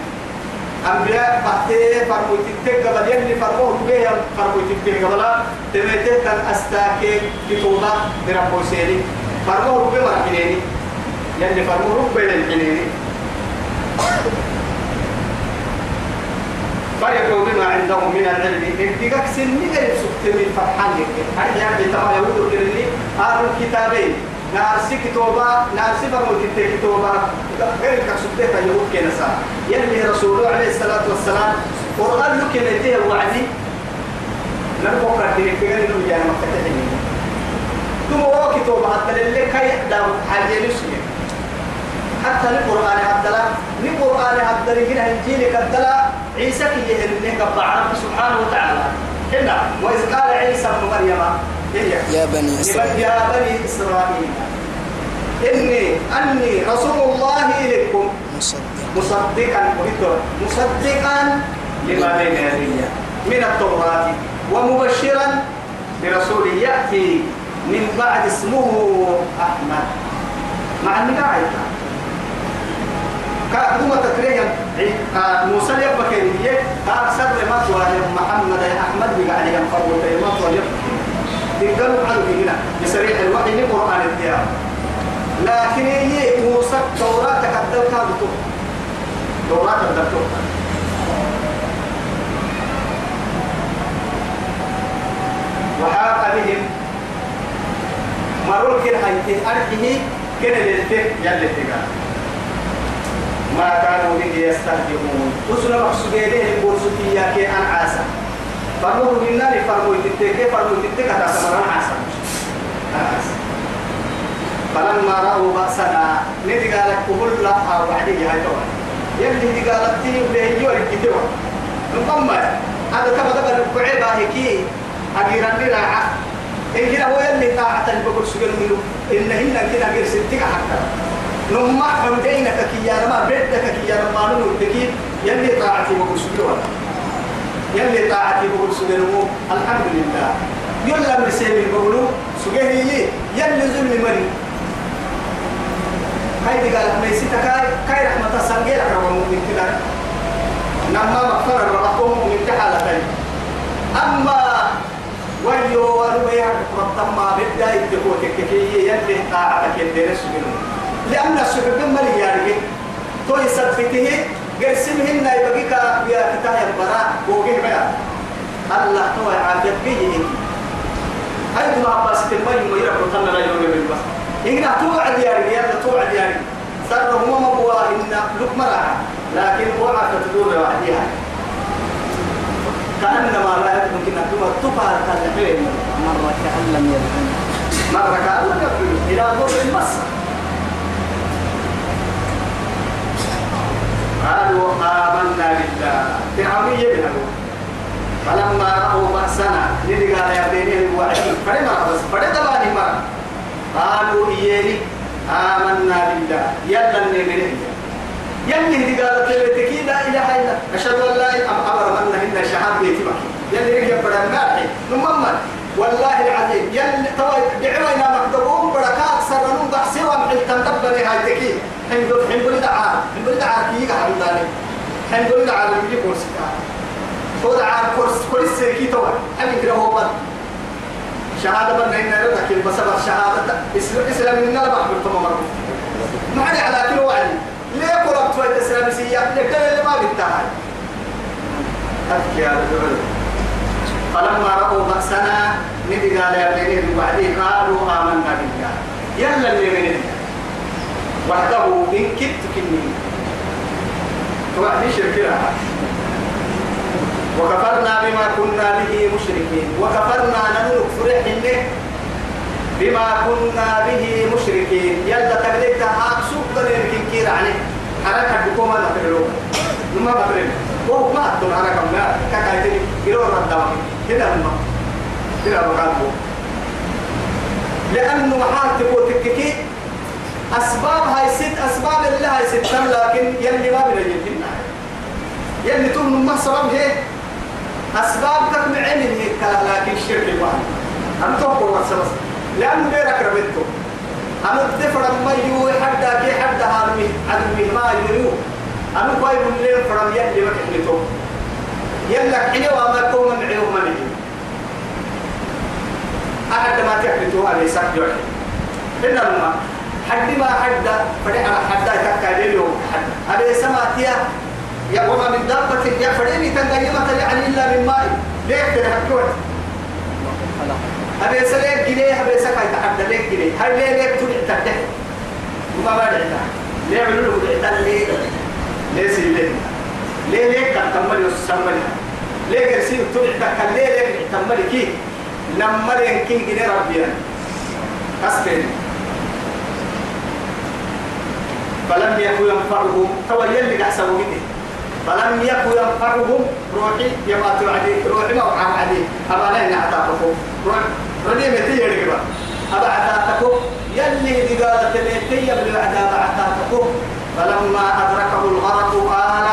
أنبياء بحتي فرموا تتك قبل يلي فرموه بيه فرموا تتك قبل تبيتك كان أستاكي كتوبة بربو سيري فرموه بيه مرحنيني يلي فرموه بيه الحنيني فرحوا بما عندهم من العلم. ابتقاك سنين سكت من فرحان لك هاي يعني تما يقولوا كرني هذا الكتابين. نارسي كتوبة نارسي فرمو تتك كتوبة. غير كسبتها يقول كنسا يلي رسوله عليه الصلاة والسلام قرآن لك نتيه وعدي لن بكرة كده كده إنه يعني مفتحين ثم هو كتوبة حتى اللي كي داو حاجة لسنة حتى القرآن عبدلا القرآن عبدلا هنا إنجيل كبدلا عيسى كي يهلنه قبعا سبحانه وتعالى. هنا وإذ قال عيسى ابن مريم يا بني إسرائيل. يا بني إسرائيل؟ إني أني رسول الله إليكم. مصدق مصدقا مصدقا لما بين يدي. من التوراة. ومبشرا برسول يأتي من بعد اسمه أحمد. مع النقاية كأدوما تكريا موسى يبقى كيريه أكثر لما تواجه محمد أحمد بقى عليهم فرقوا ما تواجه يقدروا عنه هنا بسريع الوحي لقرآن الديار. لكن هي موسى التوراة تقدم كابتو توراة تقدم وحاق بهم. مرور كن هايته أرحه كن للتك يلي تقال ما كانوا به يستهزئون. وسنا مقصودين البورسوتية كي أن عاسى فرموه منا لفرموه تتكي فرموه تتكي تاسمران عاسى عاسى فلما رأوا بأسنا ندي قالك قبل لا وعدي هاي طبعا يلي دي قالت تي بهي يوري كتوا نقوم هذا كما تقول الكعبة هيكي. أجيران لنا عا إن كنا هو يلي طاعة البقر سجل منه إن هنا كنا غير ستك حتى. نما حمدينك كي يا ما بدك كي يا ما نقول يلي طاعتي سجل ولا. يلي طاعتي بقر سجل الحمد لله يلا مسيب بقولوا سجل يلي ظلم مريض هاي دي قالت ميسيتا كاي كاي رحمة سنجيل أكرم من كده. نما مغفر الرحمة من تحالتين أما ويو ورمي ربطا ما بدأ يدكو تككي يلي طاعتك يدين السجن لأن السجن ملي يارجي تو يصدفته قرسمهن يبقيك يا كتاب البراء وقيه بيا. الله تو عافيت بيه. هاي ما عباس تنبي ما يربط لنا يوم بالبس إن توعد يا رجال توعد يا رجال صار هو مبوا إن لك مرعى لكن وعى تدور وحدها كأنما لا يمكن أن تبقى تبقى تلحين. مرة كأن لم يلحن. مرة كأن لم يكن إلى ضر المس قالوا آمنا بالله. فرعونية بنقول. فلما رأوا بأسنا قال يا بني الوعي فرما بس فرما مرة قالوا إياني آمنا بالله. يلا نمره يلي هدي قالت لبتكي لا إله إلا أشهد أن لا إله أمر من هن شهاد بيتما يلي رجع بدا مالحي نمما والله العظيم. يلي توا دعوينا مكتبون بركات سرنون ضحسي ومحل تندبني هاي تكي حمد حمد دعاء حمد دعاء كي قاعد داني حمد دعاء اللي كورس هو دعاء كورس كورس كي توا. حمد كده هو شهادة من إن لك بسبب شهادة؟ إسلام إن لا بحب التمام ما عاد على كل وعد ليه قربت في الإسلام سيئة؟ لك اللي ما بتاعي أذكي يا رجل. فلما رأوا بأسنا نبي قال يا بني وعدي قالوا آمنا بالله. يلا اللي من وحده إن كدت كني. توعدي شركنا وكفرنا بما كنا به مشركين. وكفرنا ننك فرح بما كنا به مشركين. يلا تقليد هاك سوق دليل كين كير عني. حركة بكم أنا تقولوا ما بقولين وهو ما أدون حركة ما كاكايتني. كيلو ردوا هنا ما هنا بقالبو لأنه محال تقول تككي أسباب هاي ست أسباب اللي هاي ست لكن يلي ما بنجي يلي تؤمن ما سبب هي أسباب تقنع من هيك لكن الشرك الواحد أم تقول بس لأنه غيرك ربيته أنا الدفر ما يو حدا كي حدا هارمي عدمي ما يريو أنا باي من لين فرم يلي ما كحلته يلا حين وما كوم من عيو ما نجي أحد ما على يسك جوحي إن الماء حد ما حدا فرح على حدا يتكا اليوم. حدا على سماتيا يا وما من دابة يا فريني تنقيمة يعني إلا من ماء. ليه تنهكوت أبي سليك جنيه أبي سكاي تحدى ليك جنيه. هاي ليه ليك تقول تحدى وما بعد عنا ليه عملوا له بعدا ليه ليه سي ليه ليه ليه كان تملي وسملي ليه قرسي تقول تحدى ليه ليه تملي كي لما لين كي جنيه ربيا أسكن فلم يكن ينفعهم. تولي اللي قحسبوا جدي فلم يكن ينفعهم. روحي يبقى توعدي. روحي ما وقع عدي أبا لا نعتاقفوا روحي ردي متي يرجع أبا عتاقفوا يلي متي يبلغ عذاب عتاقفوا فلما أدركه الغرق قال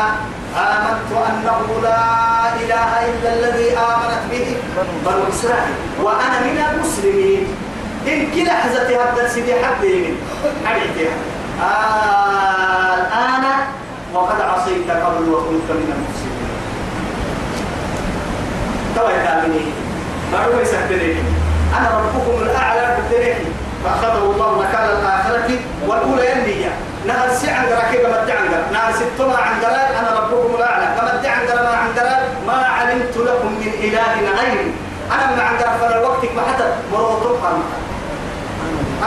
آمنت أنه لا إله إلا الذي آمنت به بنو إسرائيل وأنا من المسلمين. إن كلا حزتي هذا سيدي حد يمين حديثها آه الآن وقد عصيت قبل وكنت من المفسدين توا يتعلمني ما هو يسكتني أنا ربكم الأعلى بالدريك فأخذه الله نكال الآخرة والأولى ينبيا نهر سي عن قراكي قمت عن قرا نهر ستما عن قرا أنا ربكم الأعلى. قمت عن ما عن قرا ما علمت لكم من إله غيري. أنا من عن قرا فلا وقتك حتى مروتم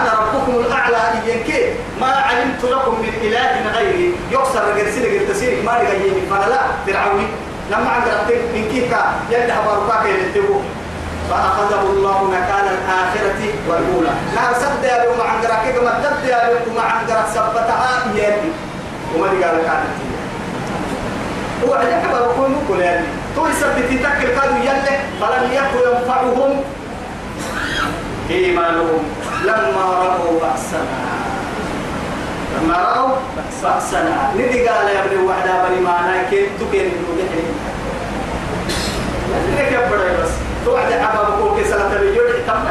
أنا ربكم الأعلى. إياك ما علمت لكم من إله غيري. يكسر رجل قلت ما لغيني فأنا لا. ترعوني لما عند ربك من كيكا يلي حباركاك يلتبو فأخذه الله نكال الآخرة والأولى. لا سد يا لهم عند ربك ما تبد يا لهم عند ربك سبتها يلي. وما قال كانت هو عندك حبا بكون نقول يعني تو يثبت تكل كادوا يلي فلم يكن ينفعهم إيمانهم. لما رأوا بأسنا. لما رأوا بأسنا. ندي قال يا ابني وحدا بني معنا كيف تكين وجهه لك يا توعد عبا بقول كي سنة بيجوع تم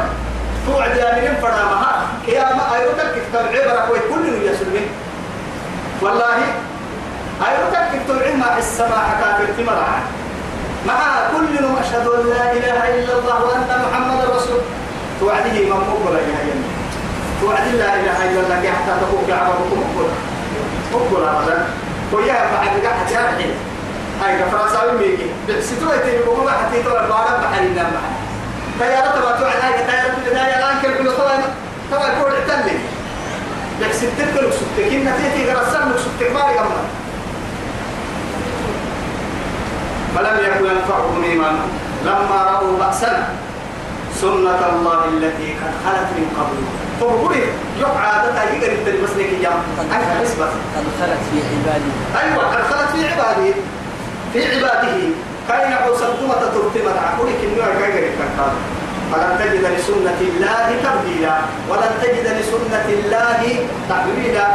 توعد يا من فرا ما يا ما أيوتك كتاب عبرة كوي كل يسلمي والله أيوتك كتاب عما السماء كافر تمرع مع كل أشهد أن لا إله إلا الله وأن محمد رسول. توعده من مقبل يا يمين. توعد لا إله إلا الله حتى تقول كعبة مقبل. مقبل أبدا. ويا بعد قاعد يرحل هاي كفرنساوي ميكي. ستوي تيجي بقول حتى تقول بارا بحري نام تيارة تبع توعد هاي تيارة البداية الآن كل كل طبعا طبعا كل اعتلي لك ستة لك ستة. كين نتيجة غرسان لك ستة ما يقمنا فلم يكن ينفعهم إيمانهم. لما رأوا بأسنا سنة الله التي قد خلت من قبل. فبقولي يوم عادة يقدر يبتدي بس لك يوم أنا بس بس قد خلت في عبادي. أيوة قد خلت في عباده في عباده. كاين حوصلتما تترتمت عقولك النوع كاين فلن تجد لسنة الله تبديلا. ولن تجد لسنة الله تحويلا.